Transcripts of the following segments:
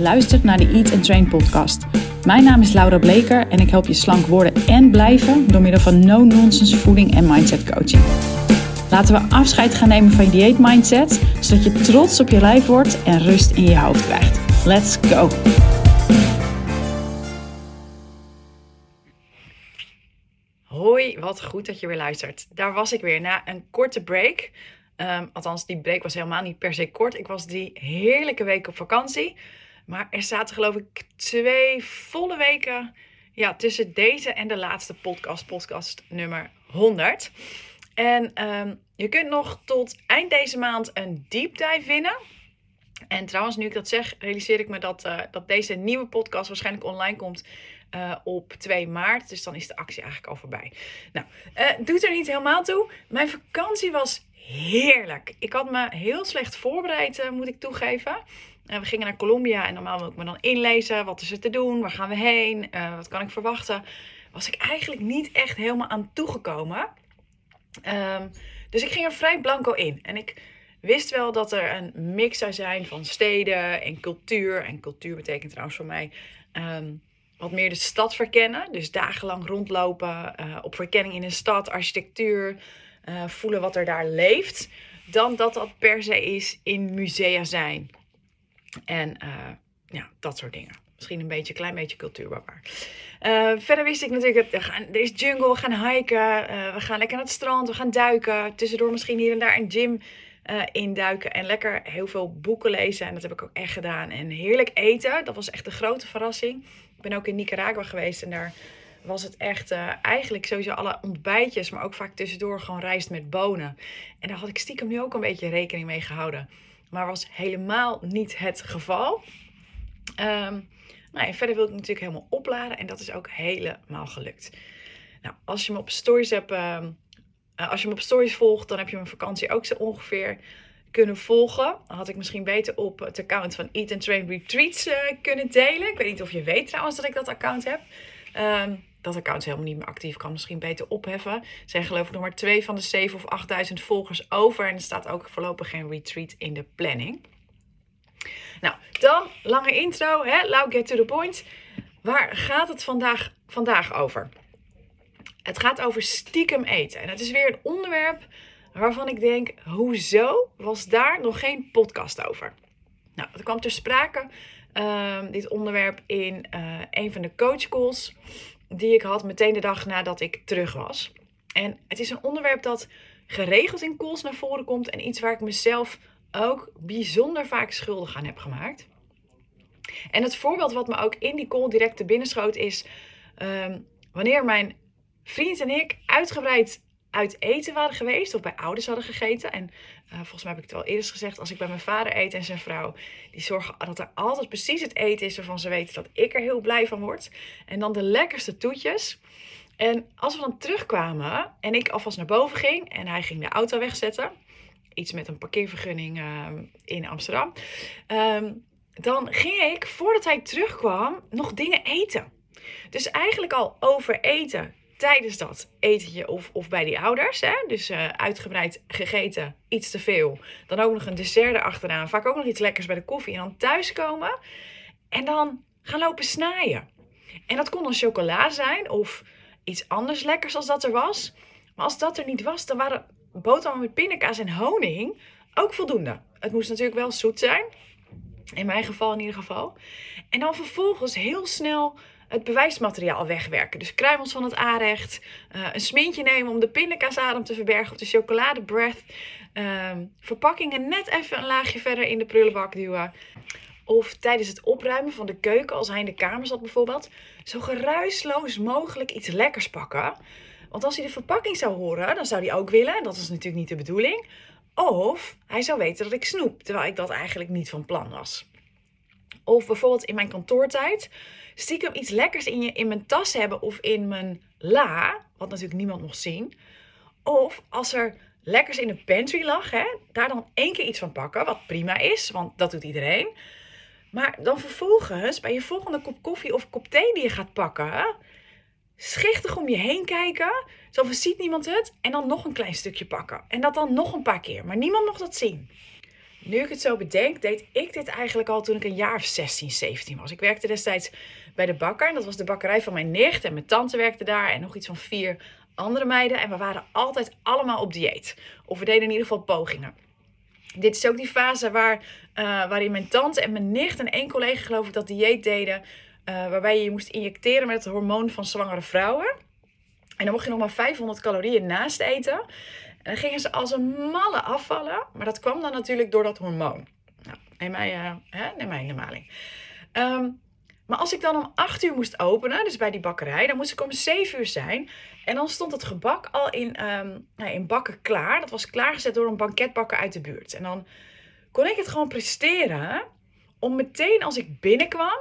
luistert naar de Eat and Train podcast. Mijn naam is Laura Bleker en ik help je slank worden en blijven door middel van no-nonsense voeding en mindset coaching. Laten we afscheid gaan nemen van je dieet mindset, zodat je trots op je lijf wordt en rust in je hoofd krijgt. Let's go! Hoi, wat goed dat je weer luistert. Daar was ik weer na een korte break. Um, althans, die break was helemaal niet per se kort. Ik was die heerlijke week op vakantie. Maar er zaten geloof ik twee volle weken ja, tussen deze en de laatste podcast, podcast nummer 100. En um, je kunt nog tot eind deze maand een deep dive winnen. En trouwens, nu ik dat zeg, realiseer ik me dat, uh, dat deze nieuwe podcast waarschijnlijk online komt uh, op 2 maart. Dus dan is de actie eigenlijk al voorbij. Nou, uh, doet er niet helemaal toe. Mijn vakantie was heerlijk. Ik had me heel slecht voorbereid, moet ik toegeven. Uh, we gingen naar Colombia en normaal moet ik me dan inlezen. Wat is er te doen? Waar gaan we heen? Uh, wat kan ik verwachten? Was ik eigenlijk niet echt helemaal aan toegekomen. Um, dus ik ging er vrij blanco in. En ik wist wel dat er een mix zou zijn van steden en cultuur. En cultuur betekent trouwens voor mij um, wat meer de stad verkennen. Dus dagenlang rondlopen, op verkenning in een stad, architectuur voelen wat er daar leeft, dan dat dat per se is in musea zijn. En uh, ja, dat soort dingen. Misschien een beetje, klein beetje cultuurbaar. Uh, verder wist ik natuurlijk, dat er, is jungle, we gaan hiken, we gaan lekker naar het strand, we gaan duiken. Tussendoor misschien hier en daar een gym induiken en lekker heel veel boeken lezen. En dat heb ik ook echt gedaan. En heerlijk eten, dat was echt de grote verrassing. Ik ben ook in Nicaragua geweest en daar was het echt eigenlijk sowieso alle ontbijtjes, maar ook vaak tussendoor gewoon rijst met bonen. En daar had ik stiekem nu ook een beetje rekening mee gehouden. Maar was helemaal niet het geval. Um, nou, en verder wil ik natuurlijk helemaal opladen en dat is ook helemaal gelukt. Nou, als je me op stories hebt, uh, als je me op stories volgt, dan heb je mijn vakantie ook zo ongeveer kunnen volgen. Dan had ik misschien beter op het account van Eat and Train Retreats uh, kunnen delen. Ik weet niet of je weet trouwens dat ik dat account heb. Um, dat account helemaal niet meer actief. kan misschien beter opheffen. Er zijn geloof ik nog maar twee van de 7 of 8000 volgers over. En er staat ook voorlopig geen retreat in de planning. Nou, dan lange intro. Hè? Loud get to the point. Waar gaat het vandaag, vandaag over? Het gaat over stiekem eten. En het is weer een onderwerp waarvan ik denk, hoezo was daar nog geen podcast over? Nou, het kwam ter sprake, uh, dit onderwerp, in uh, een van de coachcalls die ik had meteen de dag nadat ik terug was. En het is een onderwerp dat geregeld in calls naar voren komt en iets waar ik mezelf ook bijzonder vaak schuldig aan heb gemaakt. En het voorbeeld wat me ook in die call direct te binnen schoot is um, wanneer mijn vriend en ik uitgebreid uit eten waren geweest of bij ouders hadden gegeten. En uh, volgens mij heb ik het wel eerder gezegd, als ik bij mijn vader eet en zijn vrouw, die zorgen dat er altijd precies het eten is waarvan ze weten dat ik er heel blij van word. En dan de lekkerste toetjes. En als we dan terugkwamen en ik alvast naar boven ging en hij ging de auto wegzetten, iets met een parkeervergunning uh, in Amsterdam, um, dan ging ik voordat hij terugkwam nog dingen eten. Dus eigenlijk al over eten tijdens dat etentje of, of bij die ouders. Hè? Dus uh, uitgebreid gegeten, iets te veel. Dan ook nog een dessert erachteraan. Vaak ook nog iets lekkers bij de koffie. En dan thuiskomen en dan gaan lopen snijden. En dat kon dan chocola zijn of iets anders lekkers als dat er was. Maar als dat er niet was, dan waren boterhammen met pindakaas en honing ook voldoende. Het moest natuurlijk wel zoet zijn. In mijn geval in ieder geval. En dan vervolgens heel snel het bewijsmateriaal wegwerken. Dus kruimels van het aanrecht, uh, een smintje nemen om de pindakaasadem te verbergen of de chocoladebreath. Uh, verpakkingen net even een laagje verder in de prullenbak duwen. Of tijdens het opruimen van de keuken, als hij in de kamer zat bijvoorbeeld, zo geruisloos mogelijk iets lekkers pakken. Want als hij de verpakking zou horen, dan zou hij ook willen. Dat is natuurlijk niet de bedoeling. Of hij zou weten dat ik snoep, terwijl ik dat eigenlijk niet van plan was. Of bijvoorbeeld in mijn kantoortijd stiekem iets lekkers in, je, in mijn tas hebben of in mijn la, wat natuurlijk niemand mocht zien. Of als er lekkers in de pantry lag, hè, daar dan één keer iets van pakken, wat prima is, want dat doet iedereen. Maar dan vervolgens, bij je volgende kop koffie of kop thee die je gaat pakken, schichtig om je heen kijken, zo ziet niemand het, en dan nog een klein stukje pakken. En dat dan nog een paar keer, maar niemand mocht dat zien. Nu ik het zo bedenk, deed ik dit eigenlijk al toen ik een jaar of 16, 17 was. Ik werkte destijds bij de bakker. En dat was de bakkerij van mijn nicht. En mijn tante werkte daar. En nog iets van vier andere meiden. En we waren altijd allemaal op dieet. Of we deden in ieder geval pogingen. Dit is ook die fase waar, uh, waarin mijn tante en mijn nicht en één collega geloof ik dat dieet deden. Uh, waarbij je je moest injecteren met het hormoon van zwangere vrouwen. En dan mocht je nog maar 500 calorieën naast eten. En dan gingen ze als een malle afvallen. Maar dat kwam dan natuurlijk door dat hormoon. Nou, neem mij, uh, hè, in de maling. Um, maar als ik dan om 8 uur moest openen, dus bij die bakkerij, dan moest ik om 7 uur zijn. En dan stond het gebak al in, um, in bakken klaar. Dat was klaargezet door een banketbakker uit de buurt. En dan kon ik het gewoon presteren om meteen als ik binnenkwam,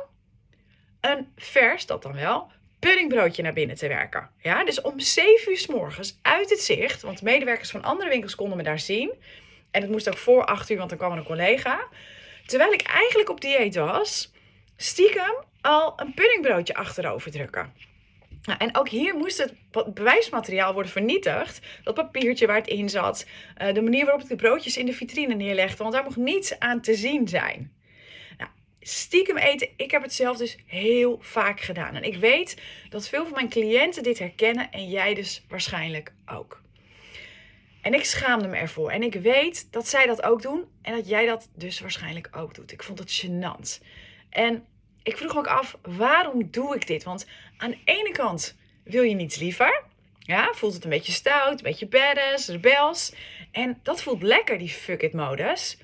een vers, dat dan wel, puddingbroodje naar binnen te werken. Ja, dus om 7 uur s morgens uit het zicht, want medewerkers van andere winkels konden me daar zien. En het moest ook voor 8 uur, want dan kwam er een collega. Terwijl ik eigenlijk op dieet was, stiekem al een puddingbroodje achterover drukken. Nou, en ook hier moest het bewijsmateriaal worden vernietigd. Dat papiertje waar het in zat. Uh, de manier waarop ik de broodjes in de vitrine neerlegde. Want daar mocht niets aan te zien zijn. Stiekem eten, ik heb het zelf dus heel vaak gedaan. En ik weet dat veel van mijn cliënten dit herkennen. En jij dus waarschijnlijk ook. En ik schaamde me ervoor. En ik weet dat zij dat ook doen. En dat jij dat dus waarschijnlijk ook doet. Ik vond het gênant. En ik vroeg me ook af, waarom doe ik dit? Want aan de ene kant wil je niets liever. Ja, voelt het een beetje stout, een beetje badass, rebels. En dat voelt lekker, die fuck it modus.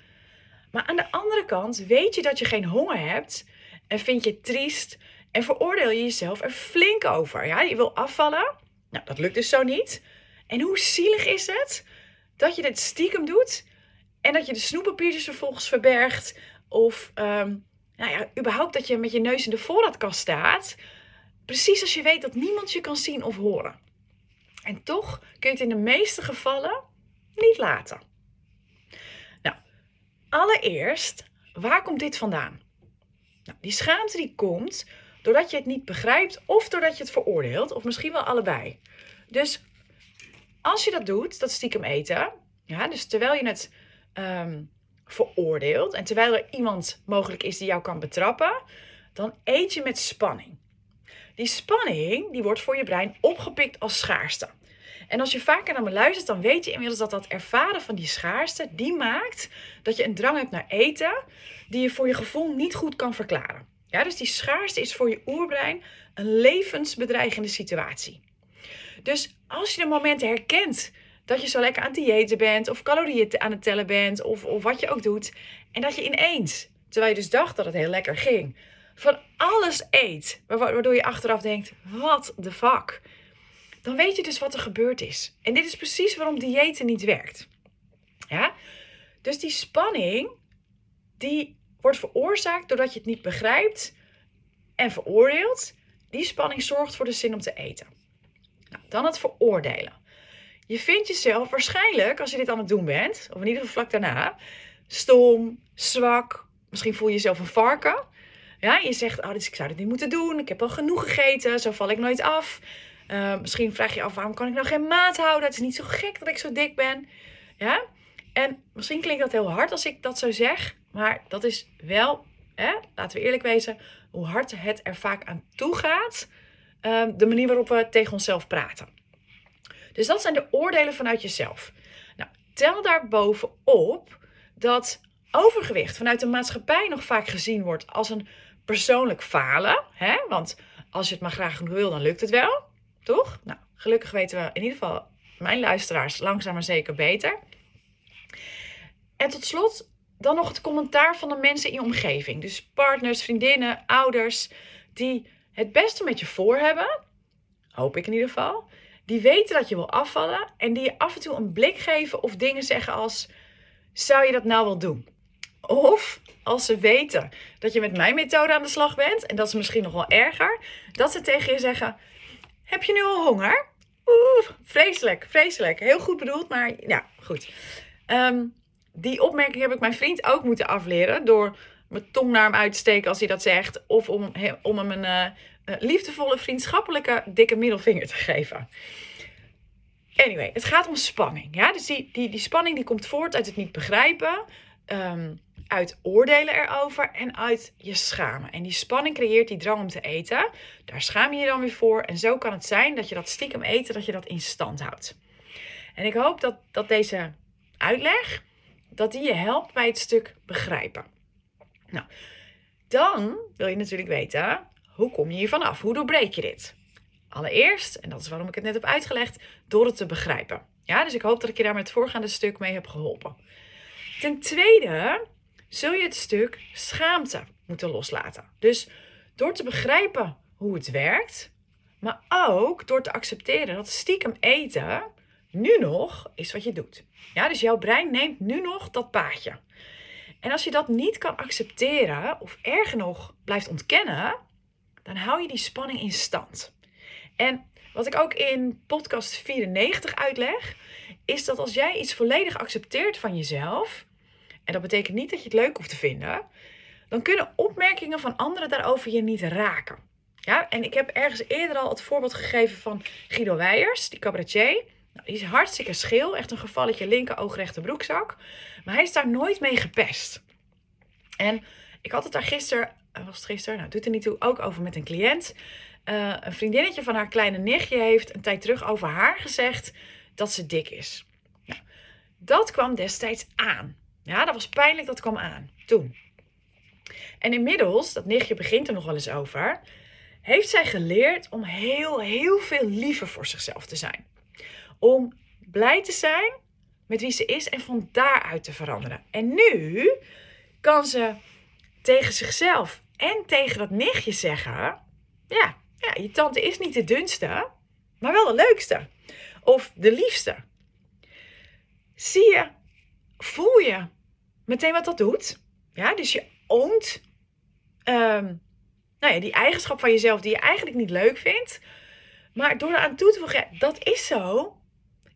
Maar aan de andere kant weet je dat je geen honger hebt. En vind je het triest. En veroordeel je jezelf er flink over. Ja, je wil afvallen. Nou, dat lukt dus zo niet. En hoe zielig is het dat je dit stiekem doet. En dat je de snoeppapiertjes vervolgens verbergt. Of um, nou ja, überhaupt dat je met je neus in de voorraadkast staat. Precies als je weet dat niemand je kan zien of horen. En toch kun je het in de meeste gevallen niet laten. Allereerst, waar komt dit vandaan? Nou, die schaamte die komt doordat je het niet begrijpt of doordat je het veroordeelt, of misschien wel allebei. Dus als je dat doet, dat stiekem eten, ja, dus terwijl je het um, veroordeelt en terwijl er iemand mogelijk is die jou kan betrappen, dan eet je met spanning. Die spanning die wordt voor je brein opgepikt als schaarste. En als je vaker naar me luistert, dan weet je inmiddels dat dat ervaren van die schaarste, die maakt dat je een drang hebt naar eten die je voor je gevoel niet goed kan verklaren. Ja, dus die schaarste is voor je oerbrein een levensbedreigende situatie. Dus als je de momenten herkent dat je zo lekker aan het diëten bent, of calorieën aan het tellen bent, of, of wat je ook doet. En dat je ineens, terwijl je dus dacht dat het heel lekker ging, van alles eet, waardoor je achteraf denkt: wat de fuck. Dan weet je dus wat er gebeurd is. En dit is precies waarom diëten niet werkt. Ja? Dus die spanning, die wordt veroorzaakt doordat je het niet begrijpt en veroordeelt. Die spanning zorgt voor de zin om te eten. Nou, dan het veroordelen. Je vindt jezelf waarschijnlijk, als je dit aan het doen bent, of in ieder geval vlak daarna, stom, zwak. Misschien voel je jezelf een varken. Ja, je zegt, oh, ik zou dit niet moeten doen. Ik heb al genoeg gegeten. Zo val ik nooit af. Uh, misschien vraag je af, waarom kan ik nou geen maat houden? Het is niet zo gek dat ik zo dik ben. Ja? En misschien klinkt dat heel hard als ik dat zo zeg. Maar dat is wel, hè, laten we eerlijk wezen, hoe hard het er vaak aan toe gaat. Uh, de manier waarop we tegen onszelf praten. Dus dat zijn de oordelen vanuit jezelf. Nou, tel daarbovenop dat overgewicht vanuit de maatschappij nog vaak gezien wordt als een persoonlijk falen. Hè? Want als je het maar graag wil, dan lukt het wel. Toch? Nou, gelukkig weten we in ieder geval, mijn luisteraars, langzaam maar zeker beter. En tot slot dan nog het commentaar van de mensen in je omgeving. Dus partners, vriendinnen, ouders, die het beste met je voor hebben. Hoop ik in ieder geval die weten dat je wil afvallen en die je af en toe een blik geven of dingen zeggen als: zou je dat nou wel doen? Of als ze weten dat je met mijn methode aan de slag bent, en dat is misschien nog wel erger, dat ze tegen je zeggen: Heb je nu al honger? Oeh, vreselijk, vreselijk. Heel goed bedoeld, maar ja, goed. Ehm, die opmerking heb ik mijn vriend ook moeten afleren door mijn tong naar hem uit te steken als hij dat zegt, of om, om hem een, uh, eh, liefdevolle, vriendschappelijke, dikke middelvinger te geven. Anyway, het gaat om spanning. Ja? Dus die, die, die spanning die komt voort uit het niet begrijpen. ehm, uit oordelen erover en uit je schamen. En die spanning creëert die drang om te eten. Daar schaam je je dan weer voor. En zo kan het zijn dat je dat stiekem eten, dat je dat in stand houdt. En ik hoop dat, dat deze uitleg, dat die je helpt bij het stuk begrijpen. Nou, dan wil je natuurlijk weten, hoe kom je hier vanaf? Hoe doorbreek je dit? Allereerst, en dat is waarom ik het net heb uitgelegd, door het te begrijpen. Ja, dus ik hoop dat ik je daar met het voorgaande stuk mee heb geholpen. Ten tweede zul je het stuk schaamte moeten loslaten. Dus door te begrijpen hoe het werkt, maar ook door te accepteren dat stiekem eten nu nog is wat je doet. Ja, dus jouw brein neemt nu nog dat paadje. En als je dat niet kan accepteren, of erger nog blijft ontkennen, dan hou je die spanning in stand. En wat ik ook in podcast 94 uitleg, is dat als jij iets volledig accepteert van jezelf, en dat betekent niet dat je het leuk hoeft te vinden, dan kunnen opmerkingen van anderen daarover je niet raken. Ja, en ik heb ergens eerder al het voorbeeld gegeven van Guido Weijers, die cabaretier. Nou, die is hartstikke scheel, echt een gevalletje linker oogrechte broekzak. Maar hij is daar nooit mee gepest. En ik had het daar gisteren, eh, was het gisteren, nou doet er niet toe, ook over met een cliënt. Uh, een vriendinnetje van haar kleine nichtje heeft een tijd terug over haar gezegd dat ze dik is. Nou, dat kwam destijds aan. Ja, dat was pijnlijk, dat kwam aan. Toen. En inmiddels, dat nichtje begint er nog wel eens over, heeft zij geleerd om heel, heel veel liever voor zichzelf te zijn. Om blij te zijn met wie ze is en van daaruit te veranderen. En nu kan ze tegen zichzelf en tegen dat nichtje zeggen: Ja, ja je tante is niet de dunste, maar wel de leukste. Of de liefste. Zie je, voel je meteen wat dat doet? Ja, dus je oont um, nou ja, die eigenschap van jezelf die je eigenlijk niet leuk vindt. Maar door eraan toe te voegen, dat is zo.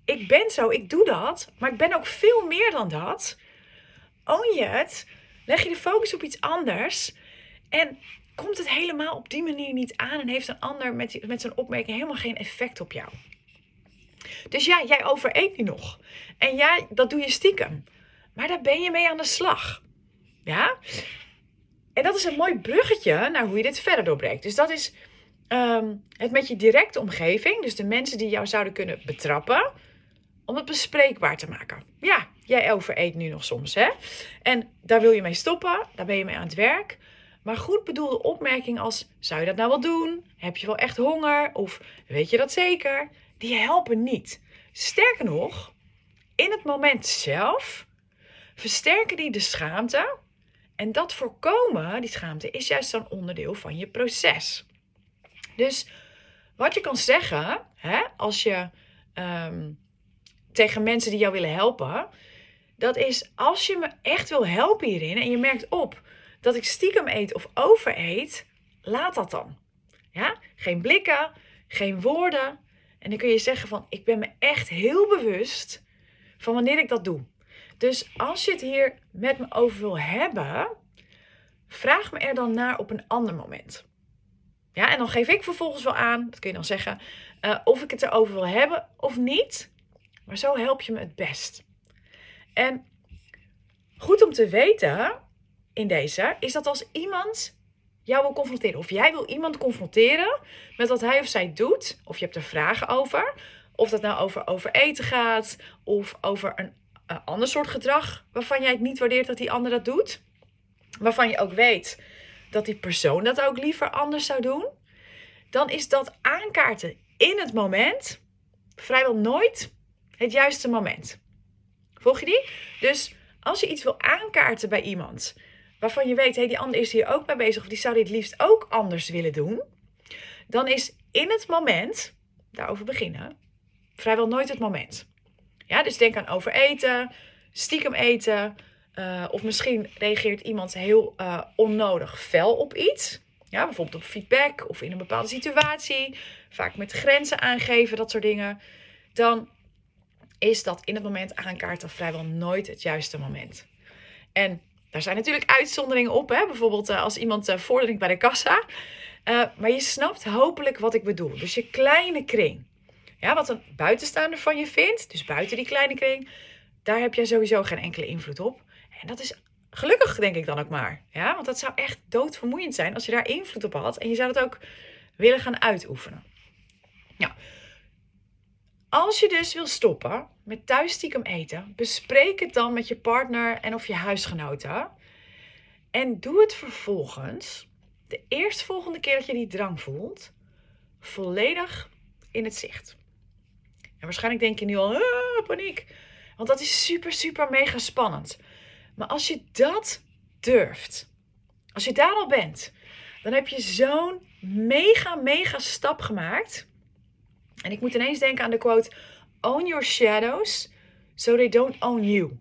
Ik ben zo, ik doe dat. Maar ik ben ook veel meer dan dat. Own je het. Leg je de focus op iets anders. En komt het helemaal op die manier niet aan. En heeft een ander met, met zijn opmerking helemaal geen effect op jou. Dus ja, jij overeet nu nog. En ja, dat doe je stiekem. Maar daar ben je mee aan de slag. Ja? En dat is een mooi bruggetje naar hoe je dit verder doorbreekt. Dus dat is ehm, het met je directe omgeving, dus de mensen die jou zouden kunnen betrappen, om het bespreekbaar te maken. Ja, jij overeet nu nog soms, hè? En daar wil je mee stoppen, daar ben je mee aan het werk. Maar goed bedoelde opmerkingen als: zou je dat nou wel doen? Heb je wel echt honger? Of weet je dat zeker? Die helpen niet. Sterker nog, in het moment zelf versterken die de schaamte en dat voorkomen, die schaamte, is juist een onderdeel van je proces. Dus wat je kan zeggen, hè, als je um, tegen mensen die jou willen helpen, dat is als je me echt wil helpen hierin en je merkt op dat ik stiekem eet of overeet, laat dat dan. Ja? Geen blikken, geen woorden. En dan kun je zeggen van, ik ben me echt heel bewust van wanneer ik dat doe. Dus als je het hier met me over wil hebben, vraag me er dan naar op een ander moment. Ja, en dan geef ik vervolgens wel aan, dat kun je dan zeggen, uh, of ik het erover wil hebben of niet. Maar zo help je me het best. En goed om te weten in deze is dat als iemand jou wil confronteren, of jij wil iemand confronteren met wat hij of zij doet, of je hebt er vragen over, of dat nou over, over eten gaat, of over een een ander soort gedrag waarvan jij het niet waardeert dat die ander dat doet. Waarvan je ook weet dat die persoon dat ook liever anders zou doen. Dan is dat aankaarten in het moment vrijwel nooit het juiste moment. Volg je die? Dus als je iets wil aankaarten bij iemand waarvan je weet, hé, hey, die ander is hier ook mee bezig of die zou dit liefst ook anders willen doen, dan is in het moment, daarover beginnen, vrijwel nooit het moment. Ja, dus denk aan overeten, stiekem eten. Uh, of misschien reageert iemand heel uh, onnodig fel op iets. Ja, bijvoorbeeld op feedback of in een bepaalde situatie. Vaak met grenzen aangeven, dat soort dingen. Dan is dat in het moment aankaarten vrijwel nooit het juiste moment. En daar zijn natuurlijk uitzonderingen op. Hè? Bijvoorbeeld uh, als iemand vordering bij de kassa. Maar je snapt hopelijk wat ik bedoel. Dus je kleine kring. Ja, wat een buitenstaander van je vindt, dus buiten die kleine kring, daar heb jij sowieso geen enkele invloed op. En dat is gelukkig, denk ik dan ook maar. Ja, want dat zou echt doodvermoeiend zijn als je daar invloed op had en je zou dat ook willen gaan uitoefenen. Nou, als je dus wil stoppen met thuis stiekem eten, bespreek het dan met je partner en of je huisgenoten. En doe het vervolgens, de eerstvolgende keer dat je die drang voelt, volledig in het zicht. En waarschijnlijk denk je nu al, ah, paniek. Want dat is super, super mega spannend. Maar als je dat durft, als je daar al bent, dan heb je zo'n mega, mega stap gemaakt. En ik moet ineens denken aan de quote: Own your shadows, so they don't own you.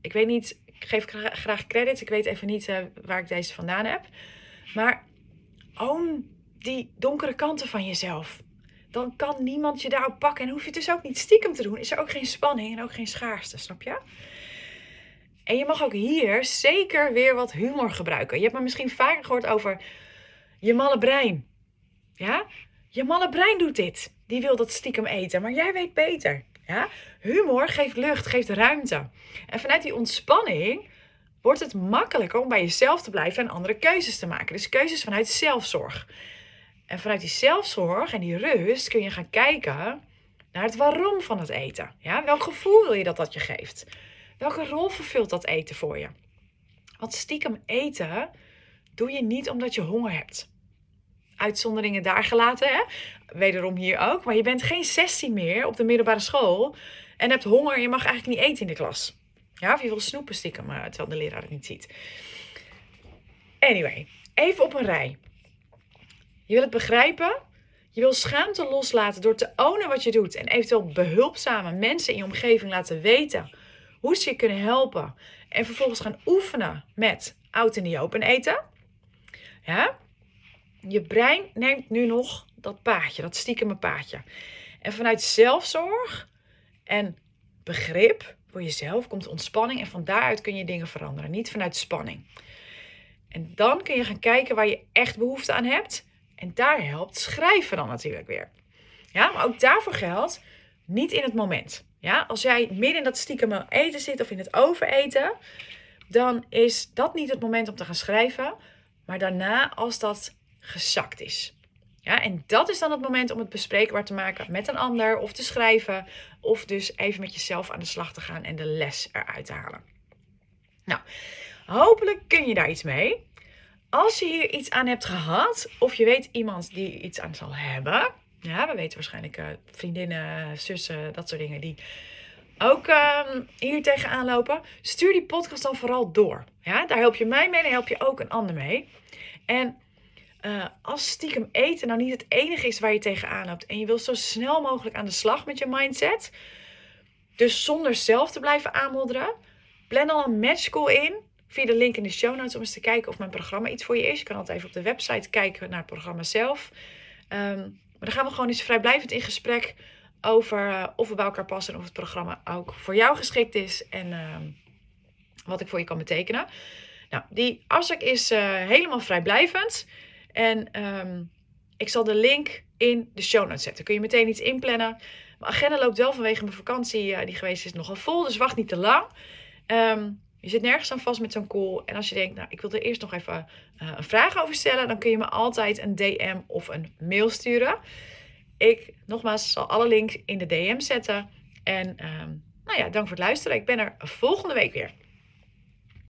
Ik weet niet, ik geef graag credits. Ik weet even niet uh, waar ik deze vandaan heb. Maar own die donkere kanten van jezelf. Dan kan niemand je daarop pakken. En hoef je het dus ook niet stiekem te doen. Is er ook geen spanning en ook geen schaarste, snap je? En je mag ook hier zeker weer wat humor gebruiken. Je hebt me misschien vaker gehoord over je malle brein. Ja? Je malle brein doet dit. Die wil dat stiekem eten, maar jij weet beter. Ja? Humor geeft lucht, geeft ruimte. En vanuit die ontspanning wordt het makkelijker om bij jezelf te blijven en andere keuzes te maken. Dus keuzes vanuit zelfzorg. En vanuit die zelfzorg en die rust kun je gaan kijken naar het waarom van het eten. Ja? Welk gevoel wil je dat dat je geeft? Welke rol vervult dat eten voor je? Want stiekem eten doe je niet omdat je honger hebt. Uitzonderingen daar gelaten, hè? wederom hier ook. Maar je bent geen 16 meer op de middelbare school en hebt honger en je mag eigenlijk niet eten in de klas. Ja, of je wil snoepen stiekem, eh, terwijl de leraar het niet ziet. Anyway, even op een rij. Je wil het begrijpen. Je wil schaamte loslaten door te ownen wat je doet. En eventueel behulpzame mensen in je omgeving laten weten hoe ze je kunnen helpen. En vervolgens gaan oefenen met oud en niet open eten. Ja? Je brein neemt nu nog dat paadje, dat stiekeme paadje. En vanuit zelfzorg en begrip voor jezelf komt ontspanning en van daaruit kun je dingen veranderen, niet vanuit spanning. En dan kun je gaan kijken waar je echt behoefte aan hebt. En daar helpt schrijven dan natuurlijk weer. Ja, maar ook daarvoor geldt niet in het moment. Ja, als jij midden in dat stiekem eten zit of in het overeten, dan is dat niet het moment om te gaan schrijven, maar daarna als dat gezakt is. Ja, en dat is dan het moment om het bespreekbaar te maken met een ander of te schrijven of dus even met jezelf aan de slag te gaan en de les eruit te halen. Nou, hopelijk kun je daar iets mee. Als je hier iets aan hebt gehad of je weet iemand die iets aan zal hebben, ja, we weten waarschijnlijk uh, vriendinnen, zussen, dat soort dingen die ook uh, hier tegenaan lopen. Stuur die podcast dan vooral door. Ja, daar help je mij mee en help je ook een ander mee. En uh, als stiekem eten nou niet het enige is waar je tegenaan loopt en je wil zo snel mogelijk aan de slag met je mindset, dus zonder zelf te blijven aanmodderen, plan dan een matchcall in via de link in de show notes om eens te kijken of mijn programma iets voor je is. Je kan altijd even op de website kijken naar het programma zelf. Um, maar dan gaan we gewoon eens vrijblijvend in gesprek over uh, of we bij elkaar passen en of het programma ook voor jou geschikt is en uh, wat ik voor je kan betekenen. Nou, die afspraak is uh, helemaal vrijblijvend. En um, ik zal de link in de show notes zetten. Kun je meteen iets inplannen. Mijn agenda loopt wel vanwege mijn vakantie uh, die geweest is nogal vol, dus wacht niet te lang. Um, je zit nergens aan vast met zo'n call. En als je denkt, nou, ik wil er eerst nog even uh, een vraag over stellen, dan kun je me altijd een DM of een mail sturen. Ik, nogmaals, zal alle links in de DM zetten. En um, nou ja, dank voor het luisteren. Ik ben er volgende week weer.